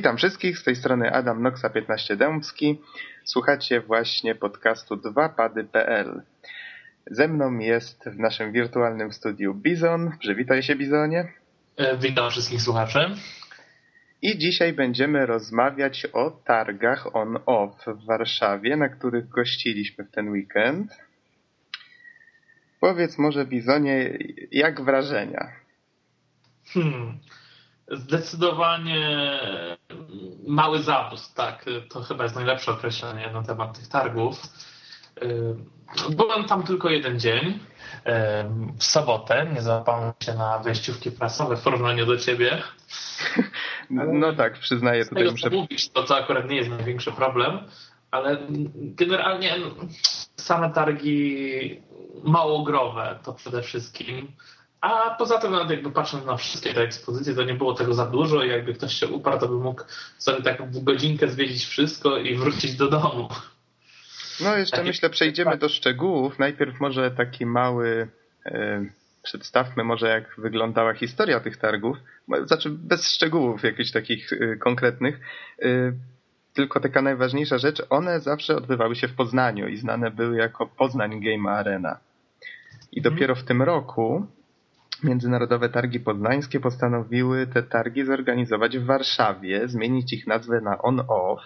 Witam wszystkich, z tej strony Adam Noxa 15 Dębski. Słuchacie właśnie podcastu 2pady.pl. Ze mną jest w naszym wirtualnym studiu Bizon. Przywitaj się Bizonie. E, witam wszystkich słuchaczy. I dzisiaj będziemy rozmawiać o targach on-off w Warszawie, na których gościliśmy w ten weekend. Powiedz może Bizonie, jak wrażenia? Hmm. Zdecydowanie mały zapust, tak. To chyba jest najlepsze określenie na temat tych targów. Byłem tam tylko jeden dzień. W sobotę nie załapałem się na wejściówki prasowe w porównaniu do ciebie. No tak, przyznaję tutaj. tego, muszę... mówisz, to co akurat nie jest największy problem, ale generalnie same targi małogrowe to przede wszystkim. A poza tym, nawet jakby patrząc na wszystkie te ekspozycje, to nie było tego za dużo i jakby ktoś się uparł, to by mógł sobie tak w godzinkę zwiedzić wszystko i wrócić do domu. No jeszcze Takie... myślę przejdziemy do szczegółów. Najpierw może taki mały... Yy, przedstawmy może jak wyglądała historia tych targów. Znaczy bez szczegółów jakichś takich yy, konkretnych. Yy, tylko taka najważniejsza rzecz, one zawsze odbywały się w Poznaniu i znane były jako Poznań Game Arena. I dopiero w tym roku Międzynarodowe Targi Poznańskie postanowiły te targi zorganizować w Warszawie, zmienić ich nazwę na on-off.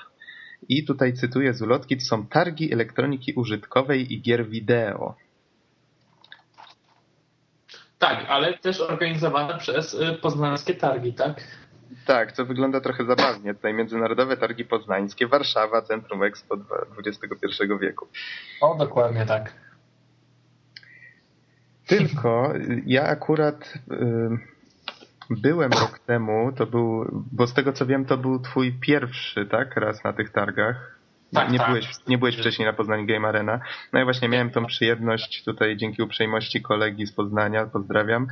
I tutaj cytuję z ulotki, to są targi elektroniki użytkowej i gier wideo. Tak, ale też organizowane przez y, poznańskie targi, tak? Tak, to wygląda trochę zabawnie. Tutaj Międzynarodowe Targi Poznańskie, Warszawa, Centrum Expo XXI wieku. O, dokładnie tak. Tylko ja akurat y, byłem rok temu, to był, bo z tego co wiem, to był twój pierwszy, tak, raz na tych targach. Tak, nie, tak. Byłeś, nie byłeś wcześniej na Poznań Game Arena. No i właśnie miałem tą przyjemność tutaj dzięki uprzejmości kolegi z Poznania, pozdrawiam.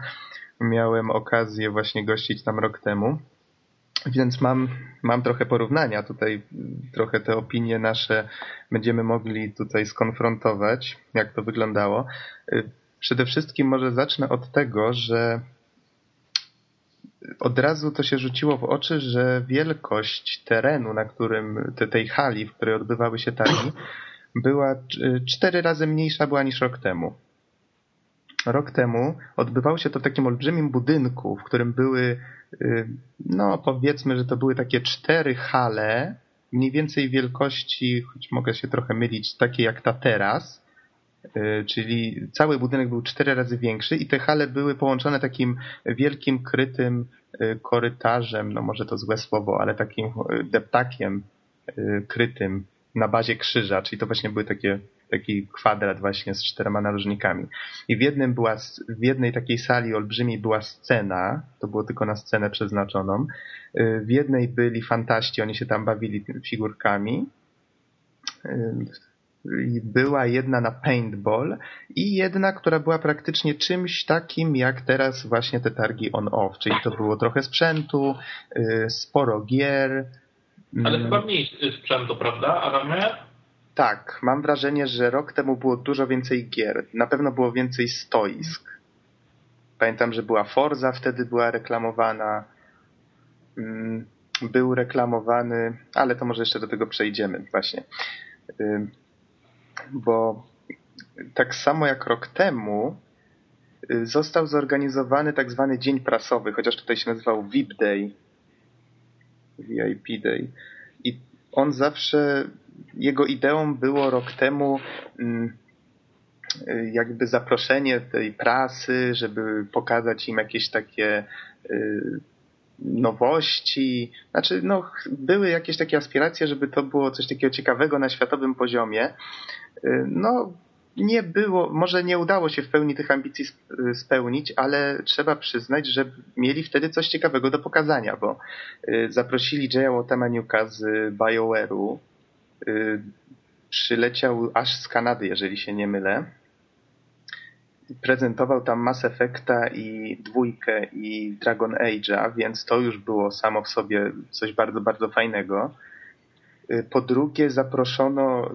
Miałem okazję właśnie gościć tam rok temu. Więc mam, mam trochę porównania tutaj, trochę te opinie nasze będziemy mogli tutaj skonfrontować, jak to wyglądało. Przede wszystkim może zacznę od tego, że od razu to się rzuciło w oczy, że wielkość terenu, na którym te, tej hali, w której odbywały się targi, była cztery razy mniejsza była niż rok temu. Rok temu odbywało się to w takim olbrzymim budynku, w którym były, y, no powiedzmy, że to były takie cztery hale, mniej więcej wielkości, choć mogę się trochę mylić, takie jak ta teraz, E, czyli cały budynek był cztery razy większy i te hale były połączone takim wielkim, krytym e, korytarzem, no może to złe słowo, ale takim e, deptakiem krytym na bazie krzyża, czyli to właśnie były takie taki kwadrat właśnie z czterema narożnikami. I w jednym była, w jednej takiej sali olbrzymiej była scena, to było tylko na scenę przeznaczoną. W jednej byli fantaści, oni się tam bawili figurkami była jedna na paintball i jedna, która była praktycznie czymś takim jak teraz właśnie te targi on-off, czyli to było trochę sprzętu, y, sporo gier. Ale mm. chyba mniej sprzętu, prawda, Adamie? Tak, mam wrażenie, że rok temu było dużo więcej gier. Na pewno było więcej stoisk. Pamiętam, że była Forza, wtedy była reklamowana. Mm, był reklamowany, ale to może jeszcze do tego przejdziemy właśnie bo tak samo jak rok temu y, został zorganizowany tak zwany dzień prasowy, chociaż tutaj się nazywał VIP Day, VIP Day. I on zawsze, jego ideą było rok temu mm, y, jakby zaproszenie tej prasy, żeby pokazać im jakieś takie y, nowości. Znaczy, no, były jakieś takie aspiracje, żeby to było coś takiego ciekawego na światowym poziomie. Y, no, nie było, może nie udało się w pełni tych ambicji y, spełnić, ale trzeba przyznać, że mieli wtedy coś ciekawego do pokazania, bo y, zaprosili Jaya Watamaniuka z BioWare'u. Przyleciał aż z Kanady, jeżeli się nie mylę prezentował tam Mass Effecta i dwójkę i Dragon Age'a, więc to już było samo w sobie coś bardzo, bardzo fajnego. Y, po drugie zaproszono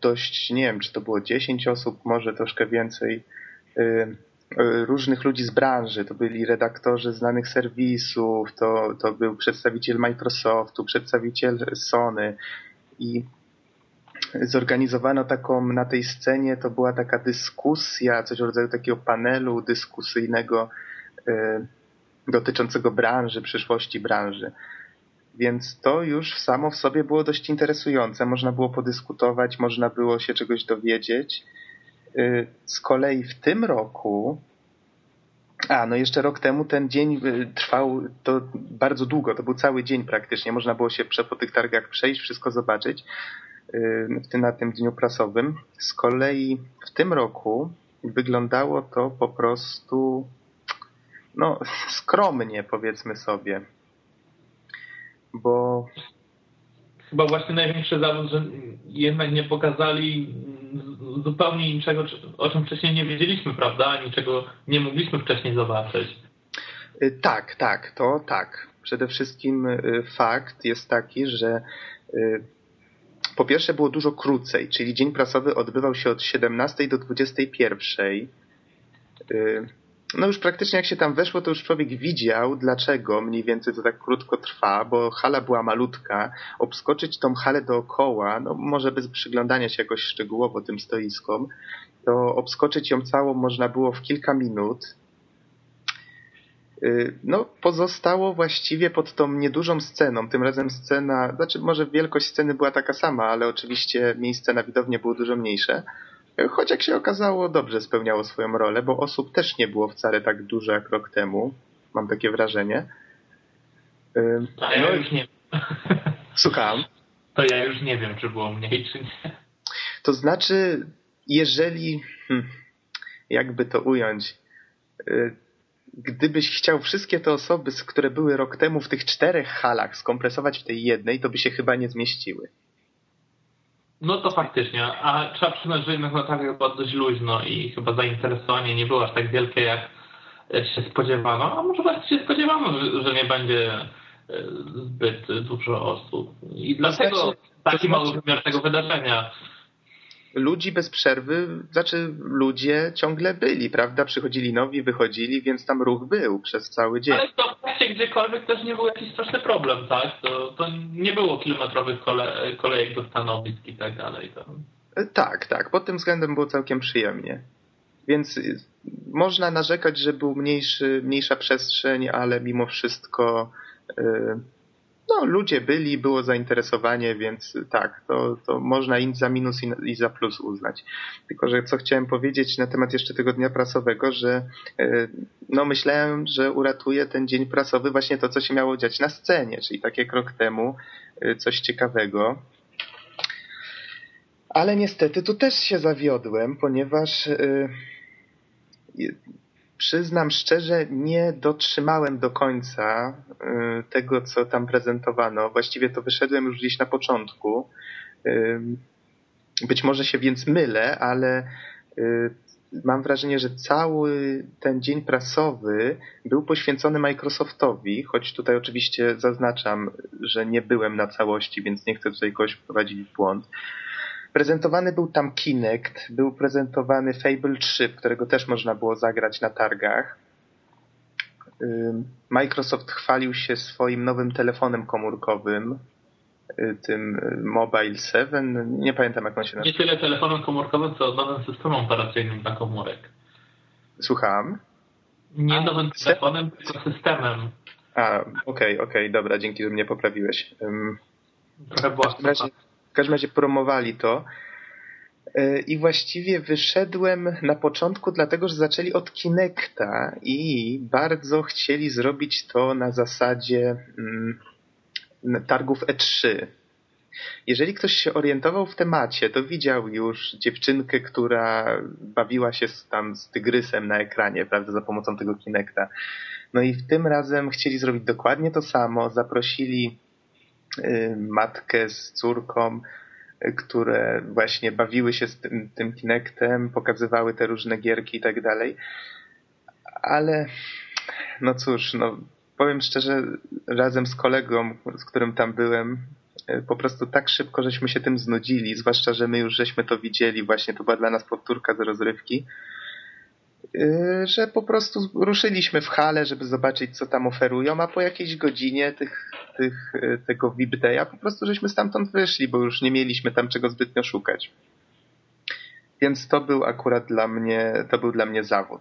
dość, nie wiem, czy to było 10 osób, może troszkę więcej, y, różnych ludzi z branży. To byli redaktorzy znanych serwisów, to, to był przedstawiciel Microsoftu, przedstawiciel Sony i zorganizowano taką na tej scenie, to była taka dyskusja, coś w rodzaju takiego panelu dyskusyjnego y, dotyczącego branży, przyszłości branży. Więc to już samo w sobie było dość interesujące. Można było podyskutować, można było się czegoś dowiedzieć. Y, z kolei w tym roku, a no jeszcze rok temu ten dzień y, trwał to bardzo długo, to był cały dzień praktycznie. Można było się po tych targach przejść, wszystko zobaczyć na tym dniu prasowym. Z kolei w tym roku wyglądało to po prostu no, skromnie, powiedzmy sobie. Bo. Chyba właśnie największy zawód, że jednak nie pokazali zupełnie niczego, o czym wcześniej nie wiedzieliśmy, prawda? Niczego nie mogliśmy wcześniej zobaczyć. Y, tak, tak, to tak. Przede wszystkim y, fakt jest taki, że y, po pierwsze było dużo krócej, czyli dzień prasowy odbywał się od 17 do 21 no już praktycznie jak się tam weszło, to już człowiek widział, dlaczego mniej więcej to tak krótko trwa, bo hala była malutka. Obskoczyć tą halę dookoła, no może bez przyglądania się jakoś szczegółowo tym stoiskom, to obskoczyć ją całą można było w kilka minut. Y, no, pozostało właściwie pod tą niedużą sceną. Tym razem scena, znaczy może wielkość sceny była taka sama, ale oczywiście miejsce na widownię było dużo mniejsze. Choć jak się okazało, dobrze spełniało swoją rolę, bo osób też nie było wcale tak dużo jak rok temu. Mam takie wrażenie. Ja no, już nie. Słucham? To ja już nie wiem, czy było mniej, czy nie. To znaczy, jeżeli, hmm, jakby to ująć, y, gdybyś chciał wszystkie te osoby, które były rok temu w tych czterech halach skompresować w tej jednej, to by się chyba nie zmieściły. No to faktycznie, a trzeba przyznać, że jednak na targach było dość luźno i chyba zainteresowanie nie było aż tak wielkie, jak, się spodziewano, a może właśnie się spodziewano, że, że nie będzie e, zbyt dużo osób. I dlatego znaczy, taki mały wymiar tego wydarzenia ludzi bez przerwy, znaczy ludzie ciągle byli, prawda? Przychodzili nowi, wychodzili, więc tam ruch był przez cały dzień. Ale to właśnie gdziekolwiek też nie był jakiś straszny problem, tak? To, to nie było kilometrowych kole, kolejek do stanowisk i tak dalej. To... Tak, tak. Pod tym względem było całkiem przyjemnie. Więc y, można narzekać, że był mniejszy, mniejsza przestrzeń, ale mimo wszystko yy, no, ludzie byli, było zainteresowanie, więc tak, to, to można i za minus i, za plus uznać. Tylko, że co chciałem powiedzieć na temat jeszcze tego dnia prasowego, że e, no myślałem, że uratuje ten dzień prasowy właśnie to, co się miało dziać na scenie, czyli tak jak rok temu e, coś ciekawego. Ale niestety tu też się zawiodłem, ponieważ e, przyznam szczerze, nie dotrzymałem do końca y, tego, co tam prezentowano. Właściwie to wyszedłem już gdzieś na początku. Y, być może się więc mylę, ale y, mam wrażenie, że cały ten dzień prasowy był poświęcony Microsoftowi, choć tutaj oczywiście zaznaczam, że nie byłem na całości, więc nie chcę tutaj kogoś wprowadzić w błąd. Prezentowany był tam Kinect, był prezentowany Fable 3, którego też można było zagrać na targach. Microsoft chwalił się swoim nowym telefonem komórkowym, y, tym y, Mobile 7. Nie pamiętam, jak on się nazywa. Nie tyle telefonem komórkowym, co nowym systemem operacyjnym dla komórek. Słucham? Nie nowym telefonem, tylko systemem. A, okej, okay, okej, okay, dobra, dzięki, że mnie poprawiłeś. Um, Trochę była w każdym razie promowali to. E, I właściwie wyszedłem na początku, dlatego że zaczęli od Kinecta i bardzo chcieli zrobić to na zasadzie mm, targów E3. Jeżeli ktoś się orientował w temacie, to widział już dziewczynkę, która bawiła się tam z tygrysem na ekranie, prawda, za pomocą tego Kinecta. No i w tym razem chcieli zrobić dokładnie to samo. Zaprosili matkę z córką, y, które właśnie bawiły się z tym, tym Kinectem, pokazywały te różne gierki i tak dalej. Ale no cóż, no powiem szczerze, razem z kolegą, z którym tam byłem, y, po prostu tak szybko żeśmy się tym znudzili, zwłaszcza, że my już żeśmy to widzieli, właśnie to była dla nas powtórka z rozrywki. Y, że po prostu ruszyliśmy w halę, żeby zobaczyć, co tam oferują, a po jakiejś godzinie tych, tych, y, tego VIP Day'a po prostu żeśmy stamtąd wyszli, bo już nie mieliśmy tam czego zbytnio szukać. Więc to był akurat dla mnie, to był dla mnie zawód.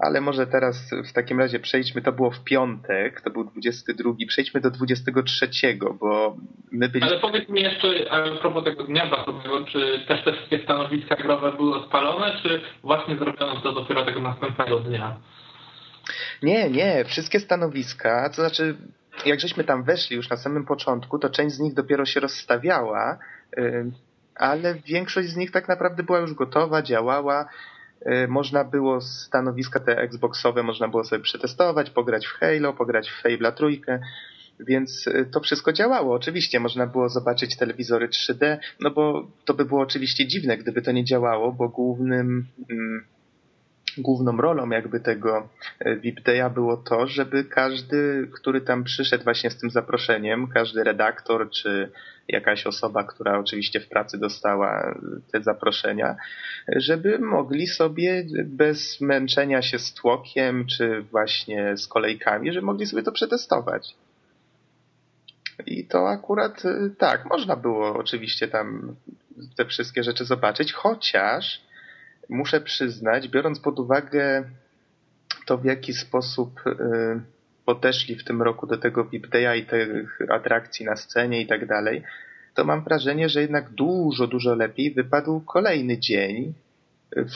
Ale może teraz w takim razie przejdźmy, to było w piątek, to był 22, przejdźmy do 23, bo my byliśmy... Ale powiedz mi jeszcze a propos tego dnia bazowego, czy też te wszystkie stanowiska growe były odpalone, czy właśnie zrobiono to dopiero tego następnego dnia? Nie, nie, wszystkie stanowiska, to znaczy jak żeśmy tam weszli już na samym początku, to część z nich dopiero się rozstawiała, ale większość z nich tak naprawdę była już gotowa, działała. Y, można było stanowiska te Xboxowe, można było sobie przetestować, pograć w Halo, pograć w Fable'a trójkę, więc y, to wszystko działało. Oczywiście można było zobaczyć telewizory 3D, no bo to by było oczywiście dziwne, gdyby to nie działało, bo głównym mm, główną rolą jakby tego e, VIP Day'a było to, żeby każdy, który tam przyszedł właśnie z tym zaproszeniem, każdy redaktor czy jakaś osoba, która oczywiście w pracy dostała te zaproszenia, żeby mogli sobie bez męczenia się z tłokiem czy właśnie z kolejkami, że mogli sobie to przetestować. I to akurat e, tak, można było oczywiście tam te wszystkie rzeczy zobaczyć, chociaż muszę przyznać, biorąc pod uwagę to, w jaki sposób y, podeszli w tym roku do tego VIP Day'a i tych atrakcji na scenie i tak dalej, to mam wrażenie, że jednak dużo, dużo lepiej wypadł kolejny dzień,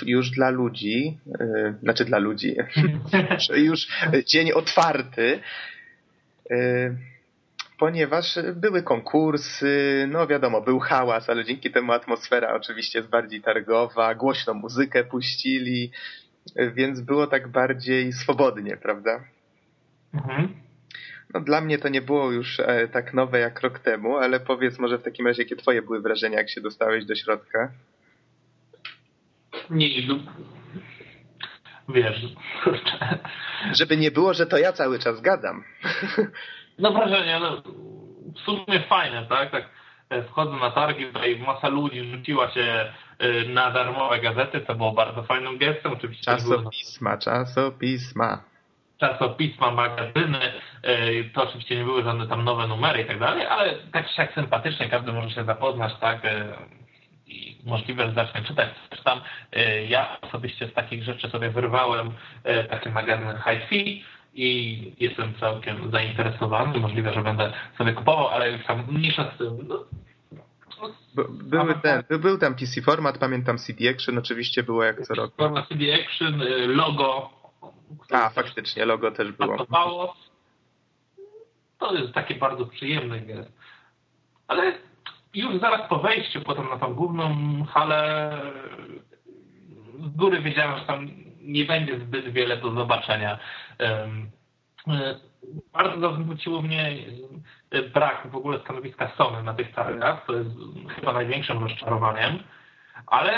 już dla ludzi, y, znaczy dla ludzi, już dzień otwarty, y, ponieważ były konkursy, no wiadomo, był hałas, ale dzięki temu atmosfera oczywiście jest bardziej targowa, głośną muzykę puścili, więc było tak bardziej swobodnie, prawda? Mhm. No dla mnie to nie było już e, tak nowe jak rok temu, ale powiedz może w takim razie, jakie twoje były wrażenia, jak się dostałeś do środka? Nie, no, wiesz, kurczę. Żeby nie było, że to ja cały czas gadam. No wrażenie, no, w sumie fajne, tak? tak e, wchodzę na targi, tutaj masa ludzi rzuciła się e, na darmowe gazety, co było bardzo fajną gestem. Oczywiście czasopisma, było... czasopisma. Czasopisma, magazyny, e, to oczywiście nie były żadne tam nowe numery i tak dalej, ale tak jak sympatycznie, każdy może się zapoznać, tak? I możliwe, że zacznie czytać. Tam ja osobiście z takich rzeczy sobie wyrwałem taki magazyn High i jestem całkiem zainteresowany. Możliwe, że będę sobie kupował, ale już tam mniejsza z tym. No, były ten, był tam PC format, pamiętam CD Action, oczywiście było jak co roku. Format CD Action, y, logo. A, faktycznie, logo też było. Pasowało. To jest takie bardzo przyjemne. Ale już zaraz po wejściu potem na tą główną halę z góry wiedziałem, że tam nie będzie zbyt wiele do zobaczenia. E, bardzo zwróciło mnie e, brak w ogóle stanowiska Sony na tych targach, to jest chyba największym rozczarowaniem, ale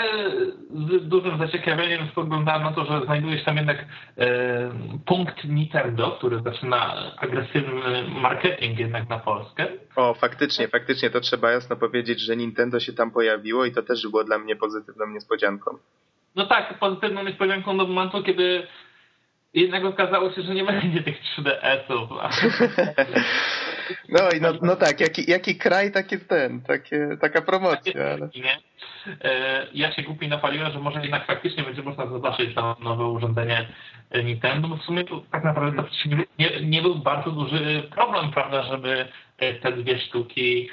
z dużym zaciekawieniem spoglądałem na to, że znajduje się tam jednak e, punkt Nintendo, który zaczyna agresywny marketing jednak na Polskę. O, faktycznie, faktycznie, to trzeba jasno powiedzieć, że Nintendo się tam pojawiło i to też było dla mnie pozytywną niespodzianką. No tak, pozytywną niespodzianką do momentu, kiedy jednak okazało się, że nie będzie tych 3DS-ów. No i no, no tak, jaki, jaki kraj, taki ten, takie, taka promocja. Ale... E, ja się głupi napaliłem, że może jednak faktycznie będzie można zobaczyć to nowe urządzenie Nintendo. No w sumie to tak naprawdę nie, nie był bardzo duży problem, prawda, żeby te dwie sztuki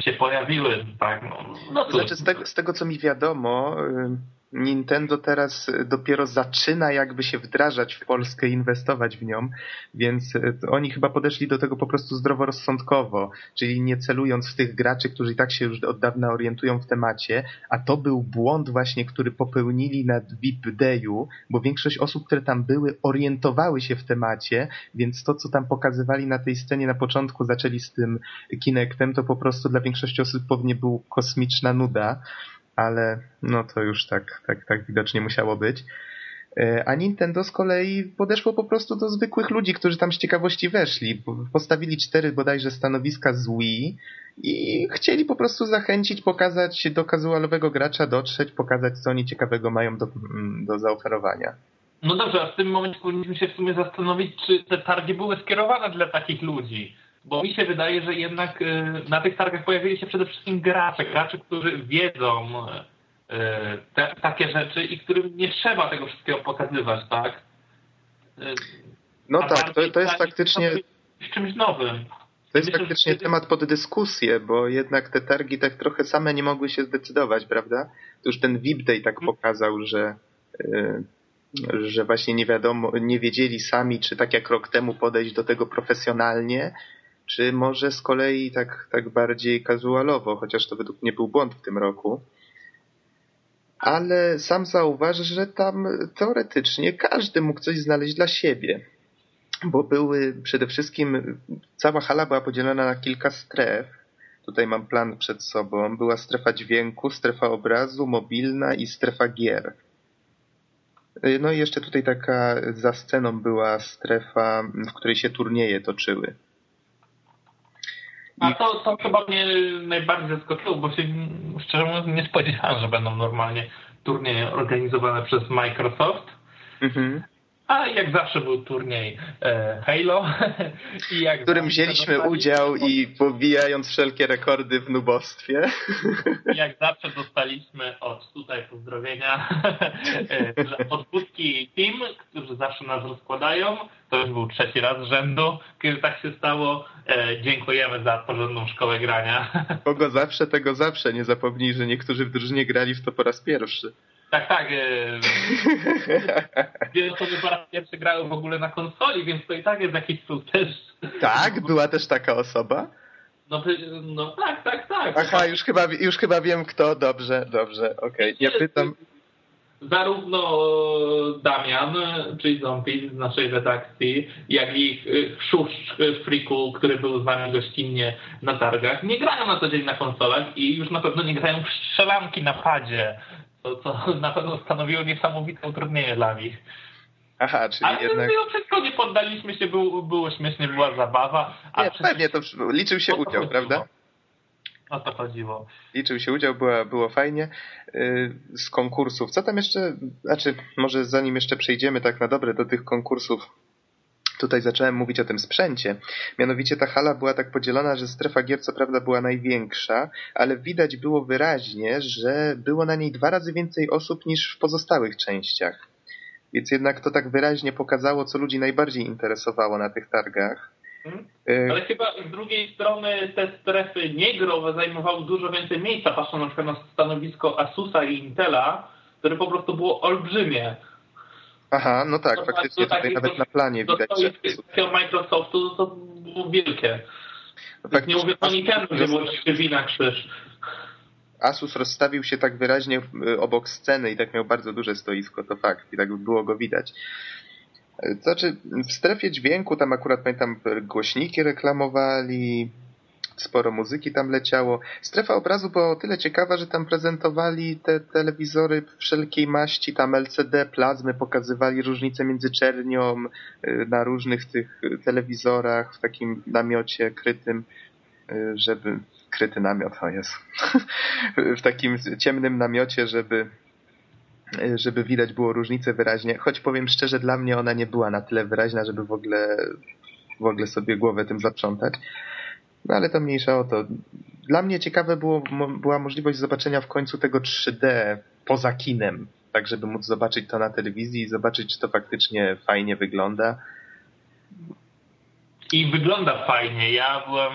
się pojawiły. Tak? No, no znaczy z tego, z tego, co mi wiadomo, Nintendo teraz dopiero zaczyna jakby się wdrażać w Polskę, inwestować w nią, więc e, oni chyba podeszli do tego po prostu zdroworozsądkowo, czyli nie celując w tych graczy, którzy i tak się już od dawna orientują w temacie, a to był błąd właśnie, który popełnili na VIP Dayu, bo większość osób, które tam były, orientowały się w temacie, więc to, co tam pokazywali na tej scenie na początku, zaczęli z tym Kinectem, to po prostu dla większości osób pewnie był kosmiczna nuda ale no to już tak, tak, tak widocznie musiało być. E, a Nintendo z kolei podeszło po prostu do zwykłych ludzi, którzy tam z ciekawości weszli. Postawili cztery bodajże stanowiska z Wii i chcieli po prostu zachęcić, pokazać do casualowego gracza, dotrzeć, pokazać co oni ciekawego mają do, do zaoferowania. No dobrze, a w tym momencie powinniśmy się w sumie zastanowić, czy te targi były skierowane dla takich ludzi. Bo mi się wydaje, że jednak y, na tych targach pojawili się przede wszystkim gracze, gracze, którzy wiedzą y, te, takie rzeczy i którym nie trzeba tego wszystkiego pokazywać, tak? Y, no a tak, to, to jest faktycznie... czymś nowym. To jest faktycznie temat pod dyskusję, bo jednak te targi tak trochę same nie mogły się zdecydować, prawda? To już ten VIP Day tak mhm. pokazał, że że właśnie nie wiadomo, nie wiedzieli sami, czy tak jak rok temu podejść do tego profesjonalnie, czy może z kolei tak, tak bardziej casualowo, chociaż to według mnie był błąd w tym roku. Ale sam zauważ, że tam teoretycznie każdy mógł coś znaleźć dla siebie. Bo były przede wszystkim, cała hala była podzielona na kilka stref. Tutaj mam plan przed sobą. Była strefa dźwięku, strefa obrazu, mobilna i strefa gier. No i jeszcze tutaj taka za sceną była strefa, w której się turnieje toczyły. A to, to chyba mnie najbardziej zaskoczyło, bo się szczerze mówiąc nie spodziewałem, że będą normalnie turnieje organizowane przez Microsoft. Mhm. A jak zawsze był turniej e, Halo. I jak w którym wzięliśmy udział i pobijając wszelkie rekordy w nubostwie. Jak zawsze dostaliśmy od tutaj pozdrowienia e, od Budki Team, którzy zawsze nas rozkładają. To już był trzeci raz z rzędu, kiedy tak się stało. E, dziękujemy za porządną szkołę grania. Kogo zawsze, tego zawsze. Nie zapomnij, że niektórzy w drużynie grali w to po raz pierwszy. Tak, tak. Dwie osoby po raz pierwszy grały w ogóle na konsoli, więc to i tak jest jakiś sukces. Tak? Była też taka osoba? No, no tak, tak, tak. Aha, już chyba, już chyba wiem kto. Dobrze, dobrze, okej. Okay. Ja pytam... Zarówno Damian, czyli zombie z naszej redakcji, jak i Szuszcz Friku, który był z nami gościnnie na targach, nie grają na co dzień na konsolach i już na pewno nie grają w strzelanki na padzie to, co na pewno stanowiło niesamowite utrudnienie dla nich. Aha, czyli Ale jednak... mimo wszystko nie poddaliśmy się, było, było śmiesznie, była zabawa. A nie, pewnie, to liczył się udział, chodziło. prawda? O to chodziło. Liczył się udział, było, było fajnie. Y, z konkursów, co tam jeszcze, znaczy może zanim jeszcze przejdziemy tak na dobre do tych konkursów, tutaj zacząłem mówić o tym sprzęcie. Mianowicie ta hala była tak podzielona, że strefa gier co prawda była największa, ale widać było wyraźnie, że było na niej dwa razy więcej osób niż w pozostałych częściach. Więc jednak to tak wyraźnie pokazało, co ludzi najbardziej interesowało na tych targach. Hmm. Ale chyba z drugiej strony te strefy niegrowe zajmowały dużo więcej miejsca, patrząc na przykład na stanowisko Asusa i Intela, które po prostu było olbrzymie. Aha, no tak, faktycznie tutaj nawet to, na planie widać. To, to Microsoftu to było wielkie. No nie mówię o Nintendo, że było wina krzyż. Asus rozstawił się tak wyraźnie y, obok sceny i tak miał bardzo duże stoisko, to fakt, i tak było go widać. To znaczy, w strefie dźwięku tam akurat pamiętam głośniki reklamowali, sporo muzyki tam leciało. Strefa obrazu była o tyle ciekawa, że tam prezentowali te telewizory wszelkiej maści, tam LCD, plazmy, pokazywali różnice między czernią y, na różnych tych telewizorach w takim namiocie krytym, y, żeby kryty namiot, o jest, w takim ciemnym namiocie, żeby y, żeby widać było różnice wyraźnie, choć powiem szczerze, dla mnie ona nie była na tyle wyraźna, żeby w ogóle w ogóle sobie głowę tym zaprzątać. No ale to mniejsza o to. Dla mnie ciekawe było, była możliwość zobaczenia w końcu tego 3D poza kinem, tak żeby móc zobaczyć to na telewizji i zobaczyć, czy to faktycznie fajnie wygląda. I wygląda fajnie. Ja byłem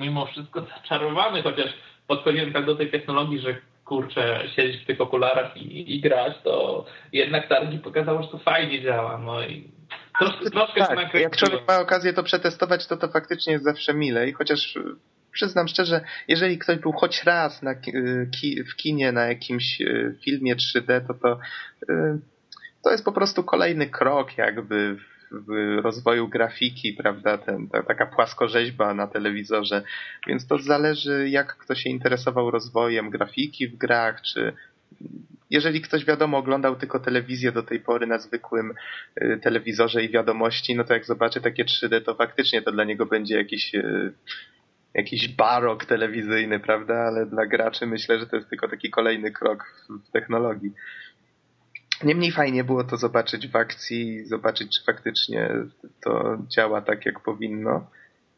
mimo wszystko zaczarowany, chociaż podchodziłem tak do tej technologii, że kurczę, siedzieć w tych okularach i, i grać, to jednak targi pokazało, że to fajnie działa. No i Troszkę, troszkę tak, jak człowiek ma okazję to przetestować, to to faktycznie jest zawsze milej, chociaż przyznam szczerze, jeżeli ktoś był choć raz na, w kinie na jakimś e, filmie 3D, to to, to jest po prostu kolejny krok jakby w rozwoju grafiki, prawda, Ten, ta, taka płaskorzeźba na telewizorze, więc to zależy jak ktoś się interesował rozwojem grafiki w grach, czy jeżeli ktoś wiadomo oglądał tylko telewizję do tej pory na zwykłym y, telewizorze i wiadomości, no to jak zobaczy takie 3D, to faktycznie to dla niego będzie jakiś y, jakiś barok telewizyjny, prawda? Ale dla graczy myślę, że to jest tylko taki kolejny krok w technologii. Niemniej fajnie było to zobaczyć w akcji, zobaczyć, czy faktycznie to działa tak, jak powinno.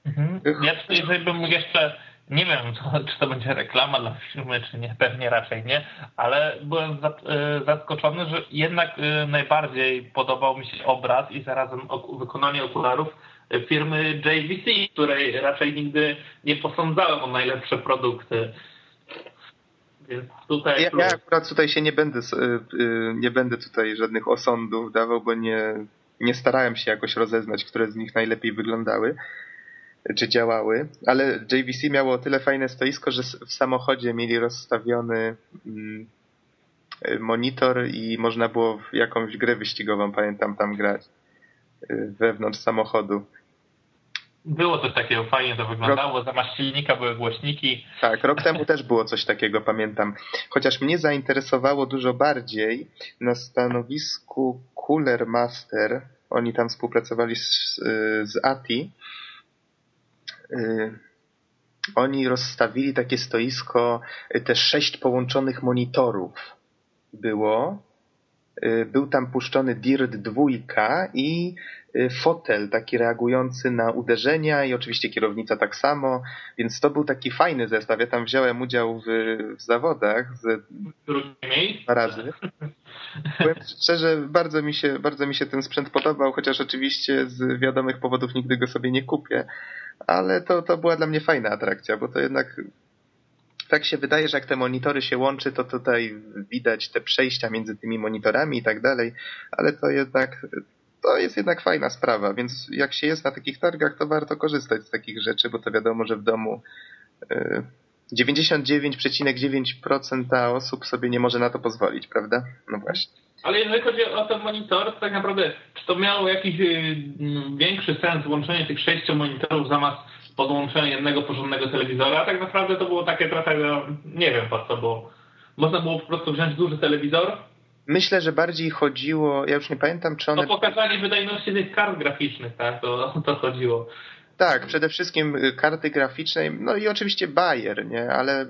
Mhm. Ja tutaj bym jeszcze, nie wiem, czy to będzie reklama dla firmy, czy nie, pewnie raczej nie, ale byłem e, zaskoczony, że jednak e, najbardziej podobał mi się obraz i zarazem wykonanie okularów firmy JVC, której raczej nigdy nie posądzałem o najlepsze produkty. Więc tutaj. Ja, ja akurat tutaj się nie będę, y, nie będę tutaj żadnych osądów dawał, bo nie, nie starałem się jakoś rozeznać, które z nich najlepiej wyglądały czy działały, ale JVC miało o tyle fajne stoisko, że w samochodzie mieli rozstawiony mm, monitor i można było w jakąś grę wyścigową, pamiętam, tam grać y, wewnątrz samochodu. Było coś takiego, fajnie to wyglądało, rok... zamiast silnika były głośniki. Tak, rok temu też było coś takiego, pamiętam. Chociaż mnie zainteresowało dużo bardziej na stanowisku Cooler Master, oni tam współpracowali z, z ATI, oni rozstawili takie stoisko, y, te sześć połączonych monitorów było. Y, był tam puszczony DIRT 2 i Y, fotel taki reagujący na uderzenia i oczywiście kierownica tak samo, więc to był taki fajny zestaw. Ja tam wziąłem udział w, w zawodach z dwa razy. Powiem szczerze, bardzo mi, się, bardzo mi się ten sprzęt podobał, chociaż oczywiście z wiadomych powodów nigdy go sobie nie kupię, ale to, to była dla mnie fajna atrakcja, bo to jednak tak się wydaje, że jak te monitory się łączy, to tutaj widać te przejścia między tymi monitorami i tak dalej, ale to jednak to jest jednak fajna sprawa, więc jak się jest na takich targach, to warto korzystać z takich rzeczy, bo to wiadomo, że w domu 99,9% y, osób sobie nie może na to pozwolić, prawda? No właśnie. Ale jeżeli chodzi o ten monitor, to tak naprawdę, czy to miało jakiś y, większy sens włączenie tych sześciu monitorów zamiast podłączenia jednego porządnego telewizora? Tak naprawdę to było takie trochę, no, nie wiem po co, bo można było po prostu wziąć duży telewizor, Myślę, że bardziej chodziło, ja już nie pamiętam, czy one... O pokazanie wydajności tych kart graficznych, tak? To, to chodziło. Tak, przede wszystkim y, karty graficzne, no i oczywiście Bayer, nie? Ale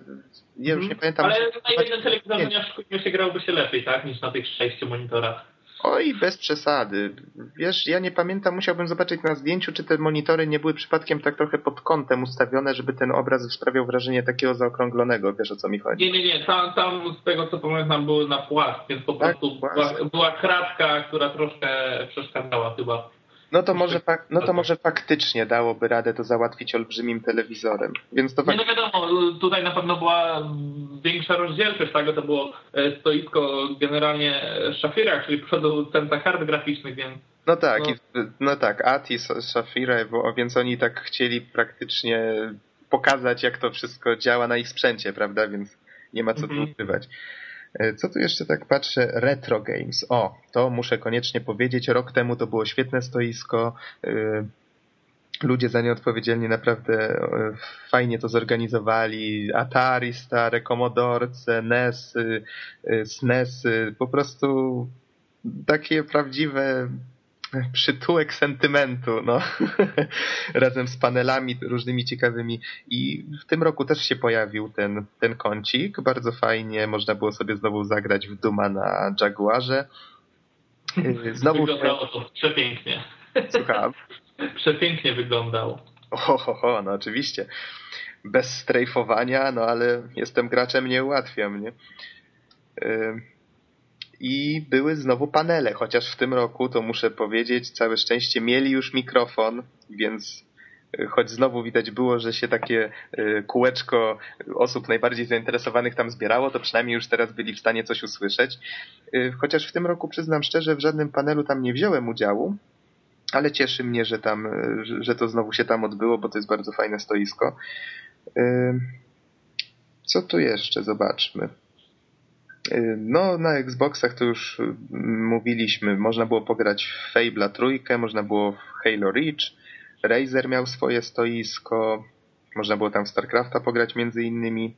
ja już nie mhm. pamiętam... Ale na jednym telewizorze nie się grałby się lepiej, tak? Niż na tych sześciu monitorach. Oj, bez przesady. Wiesz, ja nie pamiętam, musiałbym zobaczyć na zdjęciu, czy te monitory nie były przypadkiem tak trochę pod kątem ustawione, żeby ten obraz sprawiał wrażenie takiego zaokrąglonego. Wiesz, o co mi chodzi? Nie, nie, nie. Tam, tam z tego, co pamiętam, były na płask, więc po tak, prostu była, była kratka, która troszkę przeszkadzała chyba. No to, może, no to może faktycznie dałoby radę to załatwić olbrzymim telewizorem. Więc to Nie no wiadomo, tutaj na pewno była większa rozdzielczość, tak? To było e, stoisko generalnie Shafira, czyli producenta kart graficznych, więc... No tak, no, no tak, ATI, Shafira, więc oni tak chcieli praktycznie pokazać, jak to wszystko działa na ich sprzęcie, prawda? Więc nie ma co tu mhm. ukrywać. E, co tu jeszcze tak patrzę? Retro Games. O, to muszę koniecznie powiedzieć. Rok temu to było świetne stoisko. E, ludzie za nie odpowiedzialni naprawdę e, fajnie to zorganizowali. Atari stare, Commodore, NES, SNES, po prostu takie prawdziwe przytułek sentymentu, no. Razem z panelami różnymi ciekawymi. I w tym roku też się pojawił ten, ten kącik. Bardzo fajnie. Można było sobie znowu zagrać w Duma na Jaguarze. Znowu Wyglądało to przepięknie. Słucham? Przepięknie wyglądał. Oho, no oczywiście. Bez strajfowania, no ale jestem graczem, nie ułatwia mnie i były znowu panele, chociaż w tym roku, to muszę powiedzieć, całe szczęście mieli już mikrofon, więc e, choć znowu widać było, że się takie e, kółeczko osób najbardziej zainteresowanych tam zbierało, to przynajmniej już teraz byli w stanie coś usłyszeć. E, chociaż w tym roku przyznam szczerze, w żadnym panelu tam nie wziąłem udziału, ale cieszy mnie, że tam, że to znowu się tam odbyło, bo to jest bardzo fajne stoisko. Co tu jeszcze? Zobaczmy. Y, no, na Xboxach to już y, mówiliśmy, można było pograć w Fable'a trójkę, można było w Halo Reach, Razer miał swoje stoisko, można było tam w StarCrafta pograć między innymi.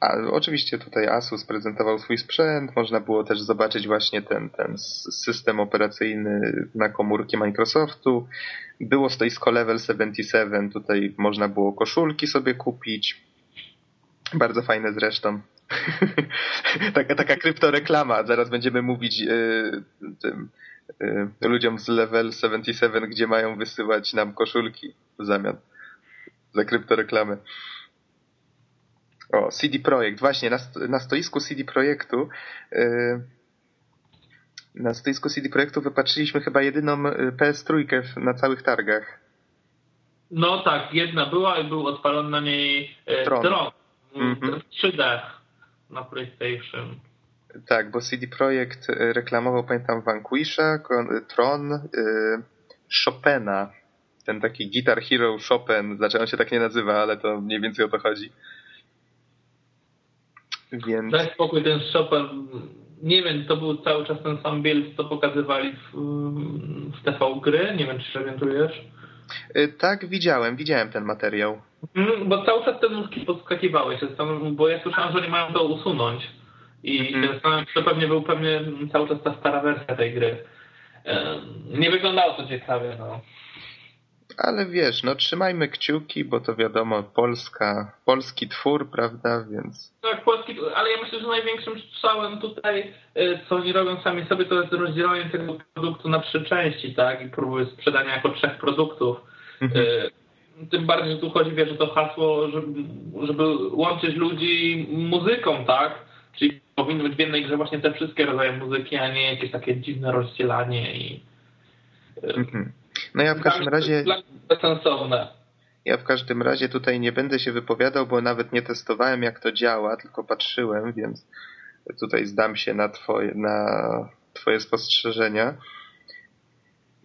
A oczywiście tutaj Asus prezentował swój sprzęt, można było też zobaczyć właśnie ten, ten system operacyjny na komórki Microsoftu. Było stoisko Level 77, tutaj można było koszulki sobie kupić. Bardzo fajne zresztą. taka, taka kryptoreklama. Zaraz będziemy mówić yy, tym yy, ludziom z Level 77, gdzie mają wysyłać nam koszulki w zamian za kryptoreklamy. O, CD Projekt. Właśnie, na, na stoisku CD Projektu yy, na stoisku CD Projektu wypatrzyliśmy chyba jedyną y, PS3 na całych targach. No tak, jedna była i był odpalony na niej e, Tron, Tron mm -hmm. 3D na PlayStation. Tak, bo CD Projekt y, reklamował, pamiętam, Vanquisha, Tron, y, Chopina. Ten taki Guitar Hero Chopin, znaczy on się tak nie nazywa, ale to mniej więcej o to chodzi. Więc... Daj spokój, ten Chopin, nie wiem, to był cały czas ten sam build, co pokazywali w, w TV gry, nie wiem, czy się orientujesz? Y, tak, widziałem, widziałem ten materiał. Mm, bo cały czas te nóżki podskakiwały się, bo ja słyszałem, że nie mają to usunąć. I mm -hmm. to pewnie był pewnie cały czas ta stara wersja tej gry. Nie wyglądało to ciekawie, no ale wiesz, no trzymajmy kciuki, bo to wiadomo, Polska, polski twór, prawda, więc... Tak, polski, ale ja myślę, że największym strzałem tutaj, y, co oni robią sami sobie, to jest rozdzielanie tego produktu na trzy części, tak, i próby sprzedania jako trzech produktów. Mhm. Y, tym bardziej, że tu chodzi, wiesz, że to hasło, żeby, żeby łączyć ludzi muzyką, tak, czyli powinny być w jednej grze właśnie te wszystkie rodzaje muzyki, a nie jakieś takie dziwne rozdzielanie i... Y, mhm. No ja w każdym razie... Sensowne. Ja w każdym razie tutaj nie będę się wypowiadał, bo nawet nie testowałem jak to działa, tylko patrzyłem, więc tutaj zdam się na twoje, na twoje spostrzeżenia.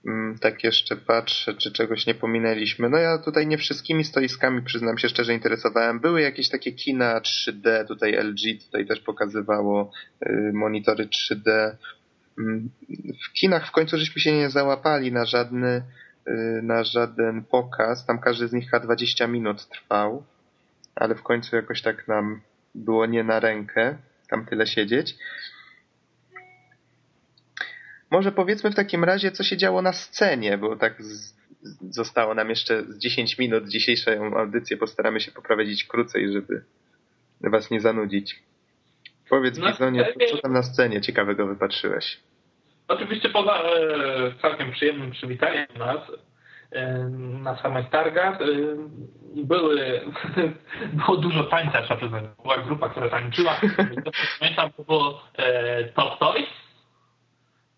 Mm, tak jeszcze patrzę, czy czegoś nie pominęliśmy. No ja tutaj nie wszystkimi stoiskami, przyznam się szczerze, interesowałem. Były jakieś takie kina 3D, tutaj LG tutaj też pokazywało y, monitory 3D. Mm, w kinach w końcu żeśmy się nie załapali na żadny, y, na żaden pokaz. Tam każdy z nich chyba 20 minut trwał, ale w końcu jakoś tak nam było nie na rękę tam tyle siedzieć. Może powiedzmy w takim razie, co się działo na scenie, bo tak z, zostało nam jeszcze z 10 minut. Dzisiejszą audycję postaramy się poprowadzić krócej, żeby was nie zanudzić. Powiedz Bizonie, scenie... co tam na scenie ciekawego wypatrzyłeś? Oczywiście poza e, całkiem przyjemnym przywitaniem nas e, na samych targach e, były, było dużo tańca, trzeba przyznać. Była grupa, która tańczyła. Pamiętam, to było e, Top Toys.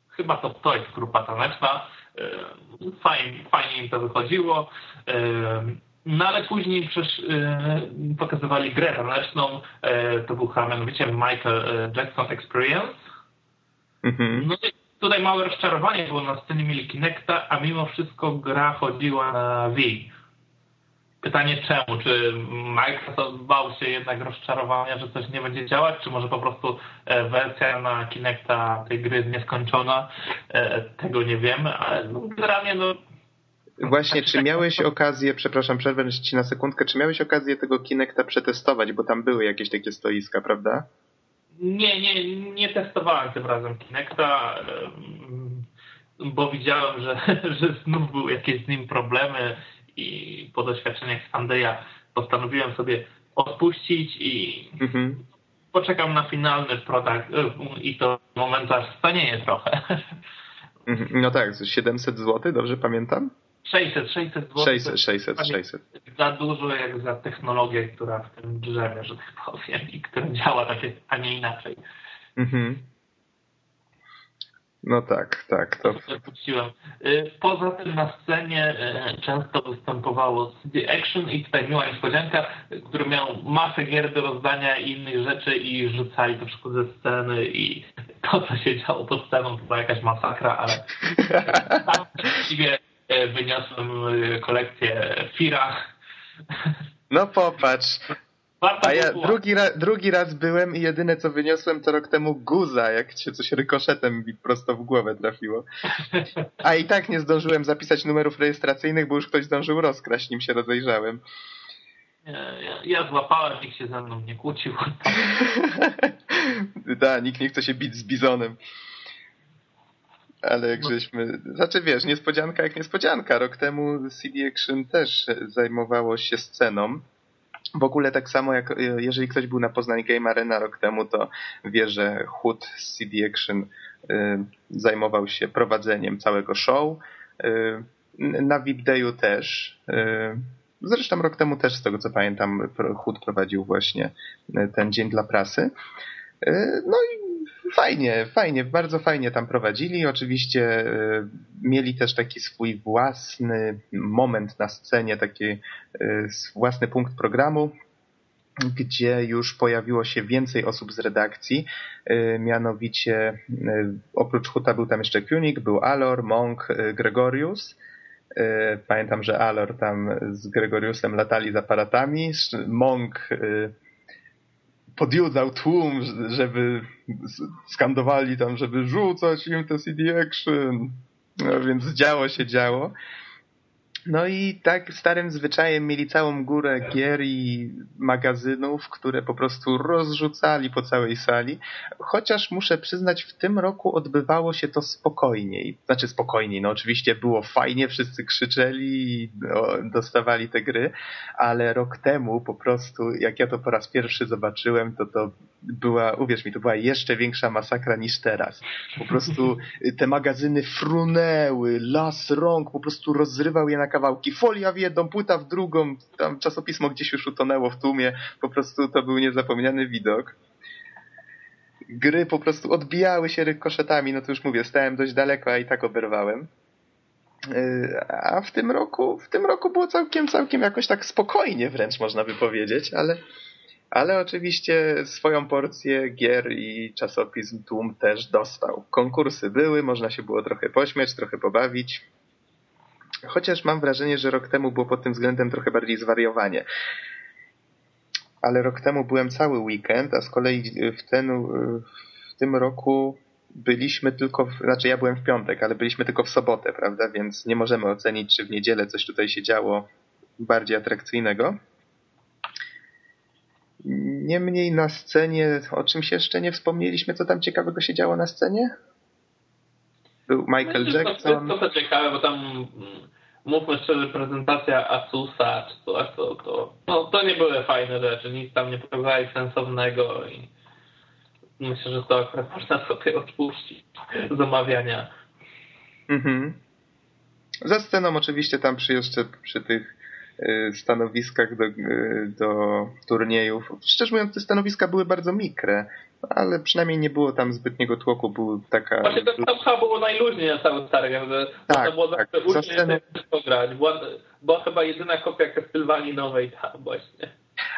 Chyba Top Toys, grupa taneczna. E, fajnie, fajnie im to wychodziło. E, no ale później przecież e, pokazywali grę taneczną, e, to był chyba mianowicie Michael e, Jackson Experience. Mhm. No i tutaj małe rozczarowanie było na scenie mieli Kinecta, a mimo wszystko gra chodziła na Wii. Pytanie czemu? Czy Microsoft bał się jednak rozczarowania, że coś nie będzie działać, czy może po prostu wersja na Kinecta tej gry jest nieskończona? Tego nie wiemy, ale no, generalnie no, Właśnie, czy miałeś okazję, przepraszam, przerwę ci na sekundkę, czy miałeś okazję tego Kinecta przetestować, bo tam były jakieś takie stoiska, prawda? Nie, nie, nie testowałem tym razem Kinecta, bo widziałem, że, że znów były jakieś z nim problemy i po doświadczeniach Sandeya postanowiłem sobie odpuścić i mhm. poczekam na finalny produkt i to moment aż stanieje trochę. Mhm. No tak, 700 zł, dobrze pamiętam? 600, 600 zł. 600, 600, 600. Za dużo jak za technologię, która w tym drzemie, że tak powiem, i która działa tak, a nie inaczej. Mhm. No tak, tak. To... Puściłem. Y, poza tym na scenie y, często występowało CD Action i tutaj miła niespodzianka, który miał masę gier do rozdania i innych rzeczy i rzucali to wszystko ze sceny i to, co się działo pod sceną, to była jakaś masakra, ale tam właściwie wyniosłem e, kolekcję Fira. No popatrz. A ja drugi, ra drugi raz byłem i jedyne co wyniosłem to rok temu guza, jak cię coś rykoszetem mi prosto w głowę trafiło. A i tak nie zdążyłem zapisać numerów rejestracyjnych, bo już ktoś zdążył rozkraść, nim się rozejrzałem. Ja, ja złapałem, nikt się ze mną nie kłócił. da, nikt nie chce się bić z bizonem. Ale jak żeśmy... Znaczy wiesz, niespodzianka jak niespodzianka. Rok temu CD Action też zajmowało się sceną. W ogóle tak samo jak jeżeli ktoś był na Poznań Game Arena rok temu, to wie, że Hood z CD Action y, zajmował się prowadzeniem całego show. Y, na VIP Dayu też. Zresztą rok temu też, z tego co pamiętam, Hood prowadził właśnie ten dzień dla prasy. No i fajnie, fajnie, bardzo fajnie tam prowadzili. Oczywiście y, mieli też taki swój własny moment na scenie, taki y, własny punkt programu, gdzie już pojawiło się więcej osób z redakcji. Y, mianowicie oprócz Huta był tam jeszcze Kunik, był Alor, Monk, Gregorius. Pamiętam, że Alor tam z Gregoriusem latali z aparatami. Monk podjudzał tłum, żeby skandowali tam, żeby rzucać im te CD Action. No, więc działo się działo. No i tak starym zwyczajem mieli całą górę gier i magazynów, które po prostu rozrzucali po całej sali. Chociaż muszę przyznać, w tym roku odbywało się to spokojniej. Znaczy spokojniej, no oczywiście było fajnie, wszyscy krzyczeli i dostawali te gry, ale rok temu po prostu, jak ja to po raz pierwszy zobaczyłem, to to była, uwierz mi, to była jeszcze większa masakra niż teraz. Po prostu te magazyny frunęły, las rąk po prostu rozrywał je na kawałki. Folia w jedną, płyta w drugą, tam czasopismo gdzieś już utonęło w tłumie. Po prostu to był niezapomniany widok. Gry po prostu odbijały się rykoszetami, no to już mówię, stałem dość daleko, a i tak oberwałem. Yy, a w tym roku, w tym roku było całkiem, całkiem jakoś tak spokojnie wręcz można by powiedzieć, ale, ale oczywiście swoją porcję gier i czasopism Tłum też dostał. Konkursy były, można się było trochę pośmiać, trochę pobawić. Chociaż mam wrażenie, że rok temu było pod tym względem trochę bardziej zwariowanie. Ale rok temu byłem cały weekend, a z kolei w, ten, w tym roku byliśmy tylko, w, znaczy ja byłem w piątek, ale byliśmy tylko w sobotę, prawda? Więc nie możemy ocenić, czy w niedzielę coś tutaj się działo bardziej atrakcyjnego. Niemniej na scenie, o czymś jeszcze nie wspomnieliśmy, co tam ciekawego się działo na scenie? Był Michael no, Jackson. To, to, to ciekawe, bo tam mm, mówmy szczerze, prezentacja Asusa czy coś, to, to, no, to nie były fajne rzeczy, nic tam nie pokazali sensownego i myślę, że to akurat można sobie odpuścić z omawiania. Mhm. Za sceną oczywiście tam przy jeszcze przy tych y, stanowiskach do, y, do turniejów. Szczerze mówiąc, te stanowiska były bardzo mikre ale przynajmniej nie było tam zbytniego tłoku, był taka... Właśnie to tam chyba było najluźniej na całym targiem, że tak, było tak. zawsze sceną... grać. Była, była chyba jedyna kopia Castlevanii nowej tam właśnie.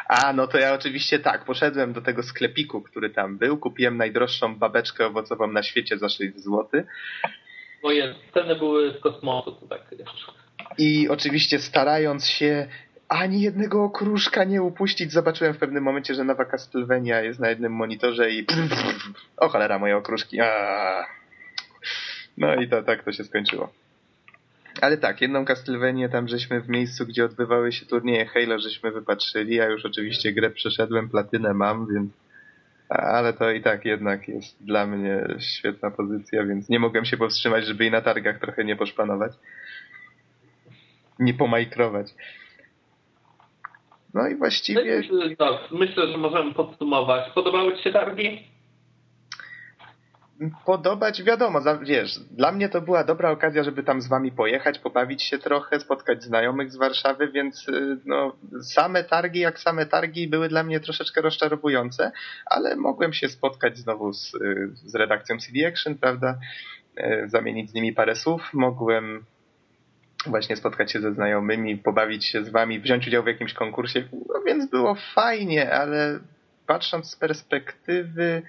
A, no to ja oczywiście tak, poszedłem do tego sklepiku, który tam był, kupiłem najdroższą babeczkę owocową na świecie za 6 zł. Moje ceny były z kosmosu, to tak I oczywiście starając się ani jednego okruszka nie upuścić. Zobaczyłem w pewnym momencie, że nowa Castlevania jest na jednym monitorze i o cholera, moje okruszki. No i to tak to się skończyło. Ale tak, jedną Castlevanię tam żeśmy w miejscu, gdzie odbywały się turnieje Halo, żeśmy wypatrzyli. Ja już oczywiście grę przeszedłem, platynę mam, więc ale to i tak jednak jest dla mnie świetna pozycja, więc nie mogłem się powstrzymać, żeby i na targach trochę nie poszpanować. Nie pomajkrować. No i właściwie... No, myślę, że możemy podsumować. Podobały Ci się targi? Podobać, wiadomo, wiesz, dla mnie to była dobra okazja, żeby tam z wami pojechać, pobawić się trochę, spotkać znajomych z Warszawy, więc y, no, same targi, jak same targi, były dla mnie troszeczkę rozczarowujące, ale mogłem się spotkać znowu z, y, z redakcją CD Action, prawda, y, zamienić z nimi parę słów, mogłem właśnie spotkać się ze znajomymi, pobawić się z wami, wziąć udział w jakimś konkursie, no więc było fajnie, ale patrząc z perspektywy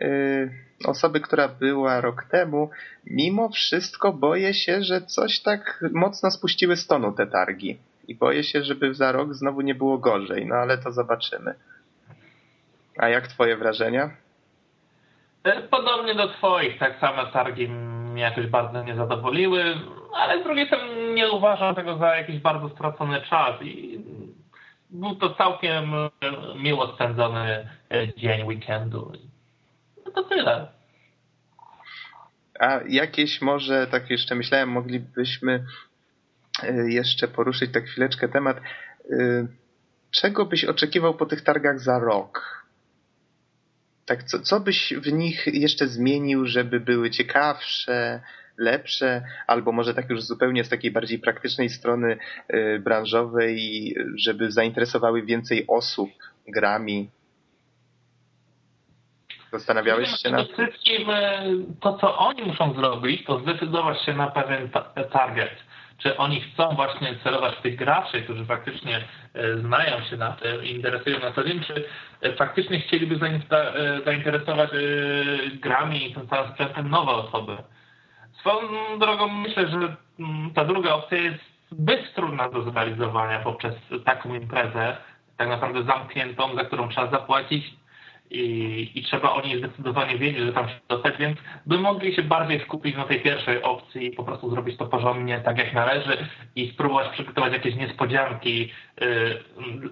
yy, osoby, która była rok temu, mimo wszystko boję się, że coś tak mocno spuściły z tonu te targi. I boję się, żeby za rok znowu nie było gorzej, no ale to zobaczymy. A jak twoje wrażenia? E, podobnie do twoich, tak same targi mnie jakoś bardzo nie zadowoliły ale z drugiej strony nie uważam tego za jakiś bardzo stracony czas i był to całkiem e, miło spędzony e, dzień weekendu. No to tyle. A jakieś może, tak jeszcze myślałem, moglibyśmy jeszcze poruszyć tak chwileczkę temat, czego byś oczekiwał po tych targach za rok? Tak, co, co byś w nich jeszcze zmienił, żeby były ciekawsze, lepsze, albo może tak już zupełnie z takiej bardziej praktycznej strony y, branżowej, żeby zainteresowały więcej osób grami? Zastanawiałeś się nad tym? wszystkim e, to, co oni muszą zrobić, to zdecydować się na pewien target. Czy oni chcą właśnie celować tych graczy, którzy faktycznie e, znają się na tym i interesują na co dzień, czy e, faktycznie chcieliby zainteresować grami i tym całym sprzętem nowe osoby. Swoją drogą myślę, że mm, ta druga opcja jest zbyt trudna do zrealizowania poprzez taką imprezę, tak naprawdę zamkniętą, za którą trzeba zapłacić i, i trzeba o niej zdecydowanie wiedzieć, że tam się dostać, więc by mogli się bardziej skupić na tej pierwszej opcji i po prostu zrobić to porządnie, tak jak należy i spróbować przygotować jakieś niespodzianki yy,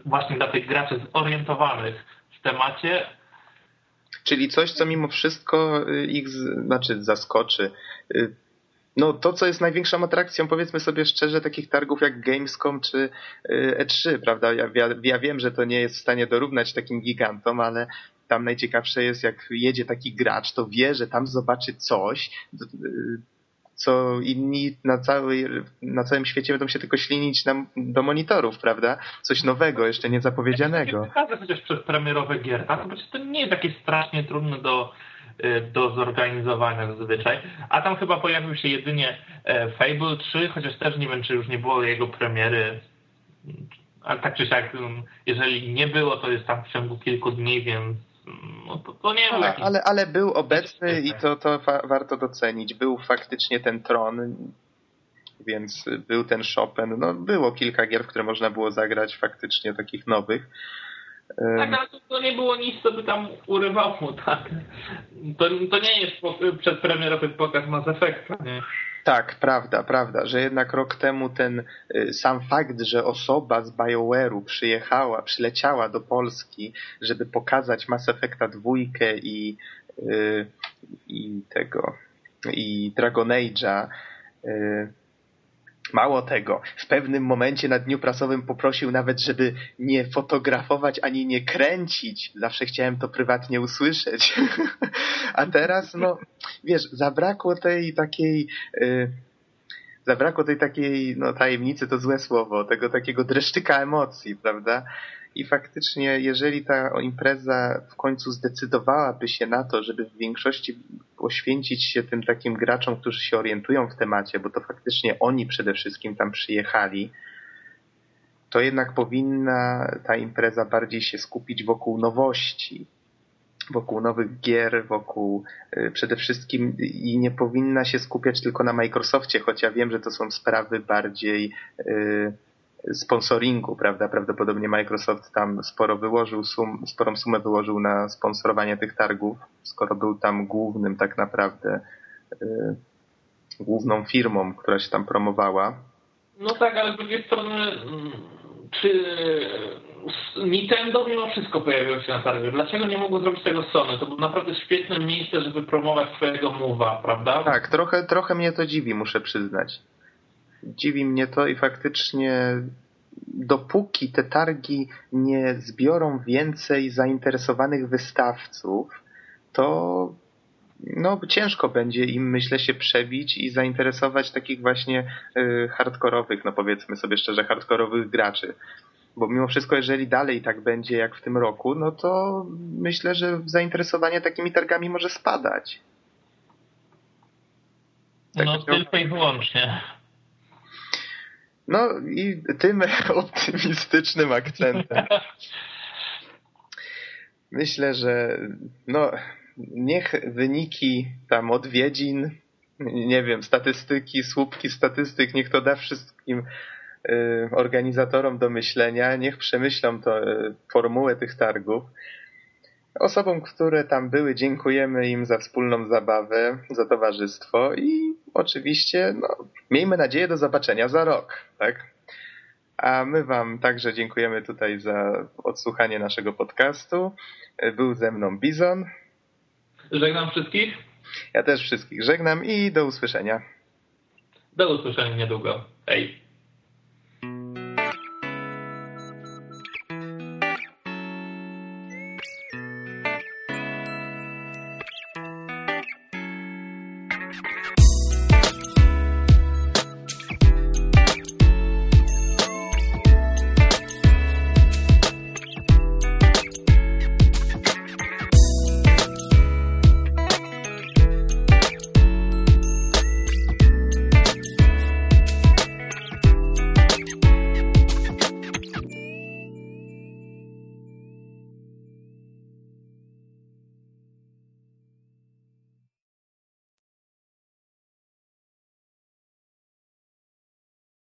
właśnie dla tych graczy zorientowanych w temacie, Czyli coś, co mimo wszystko y, ich znaczy zaskoczy. Y, no to, co jest największą atrakcją, powiedzmy sobie szczerze, takich targów jak Gamescom czy y, E3, prawda? Ja, ja, ja wiem, że to nie jest w stanie dorównać takim gigantom, ale tam najciekawsze jest, jak jedzie taki gracz, to wie, że tam zobaczy coś, co inni na, na całym świecie będą się tylko ślinić na, do monitorów, prawda? Coś nowego, jeszcze niezapowiedzianego. Pokażę chociaż przez premierowe gier, tak? To nie jest takie strasznie trudne do, y, do zorganizowania zazwyczaj. A tam chyba pojawił się jedynie e, Fable 3, chociaż też nie wiem, czy już nie było jego premiery. Ale tak czy siak, mm, jeżeli nie było, to jest tam w ciągu kilku dni, więc no to, to nie ale, ale, ale był obecny i to, to warto docenić. Był faktycznie ten tron, więc był ten Chopin. No, było kilka gier, w które można było zagrać faktycznie takich nowych. Tak, ale to, to nie było nic, co by tam urywało, tak? To, to nie jest przedpremierowy pokaz Mass Effecta, nie? Tak, prawda, prawda, że jednak rok temu ten y, sam fakt, że osoba z BioWare'u przyjechała, przyleciała do Polski, żeby pokazać Mass Effecta dwójkę i, y, i tego, i Dragon Age'a, y, Mało tego, w pewnym momencie na dniu prasowym poprosił nawet, żeby nie fotografować ani nie kręcić. Zawsze chciałem to prywatnie usłyszeć. A teraz, no, wiesz, zabrakło tej takiej. Yy, zabrakło tej takiej, no tajemnicy to złe słowo, tego takiego dreszczyka emocji, prawda? I faktycznie, jeżeli ta impreza w końcu zdecydowałaby się na to, żeby w większości poświęcić się tym takim graczom, którzy się orientują w temacie, bo to faktycznie oni przede wszystkim tam przyjechali, to jednak powinna ta impreza bardziej się skupić wokół nowości, wokół nowych gier, wokół y, przede wszystkim i nie powinna się skupiać tylko na Microsoftie, choć ja wiem, że to są sprawy bardziej y, sponsoringu, prawda? Prawdopodobnie Microsoft tam sporo wyłożył, sum, sporą sumę wyłożył na sponsorowanie tych targów, skoro był tam głównym tak naprawdę, yy, główną firmą, która się tam promowała. No tak, ale z drugiej strony mm, czy Nintendo mimo wszystko pojawiło się na targu. Dlaczego nie mogło zrobić tego Sony? To było naprawdę świetne miejsce, żeby promować swojego move'a, prawda? Tak, trochę, trochę mnie to dziwi, muszę przyznać dziwi mnie to i faktycznie dopóki te targi nie zbiorą więcej zainteresowanych wystawców, to no, ciężko będzie im, myślę, się przebić i zainteresować takich właśnie y, hardkorowych, no powiedzmy sobie szczerze, hardkorowych graczy. Bo mimo wszystko, jeżeli dalej tak będzie jak w tym roku, no to myślę, że zainteresowanie takimi targami może spadać. Tak no, tylko i wyłącznie. No i tym optymistycznym akcentem. Myślę, że no, niech wyniki tam odwiedzin, nie wiem, statystyki, słupki statystyk, niech to da wszystkim y, organizatorom do myślenia, niech przemyślą to y, formułę tych targów. Osobom, które tam były, dziękujemy im za wspólną zabawę, za towarzystwo i oczywiście, no, miejmy nadzieję do zobaczenia za rok, tak? A my Wam także dziękujemy tutaj za odsłuchanie naszego podcastu. Był ze mną Bizon. Żegnam wszystkich. Ja też wszystkich żegnam i do usłyszenia. Do usłyszenia niedługo. Hej.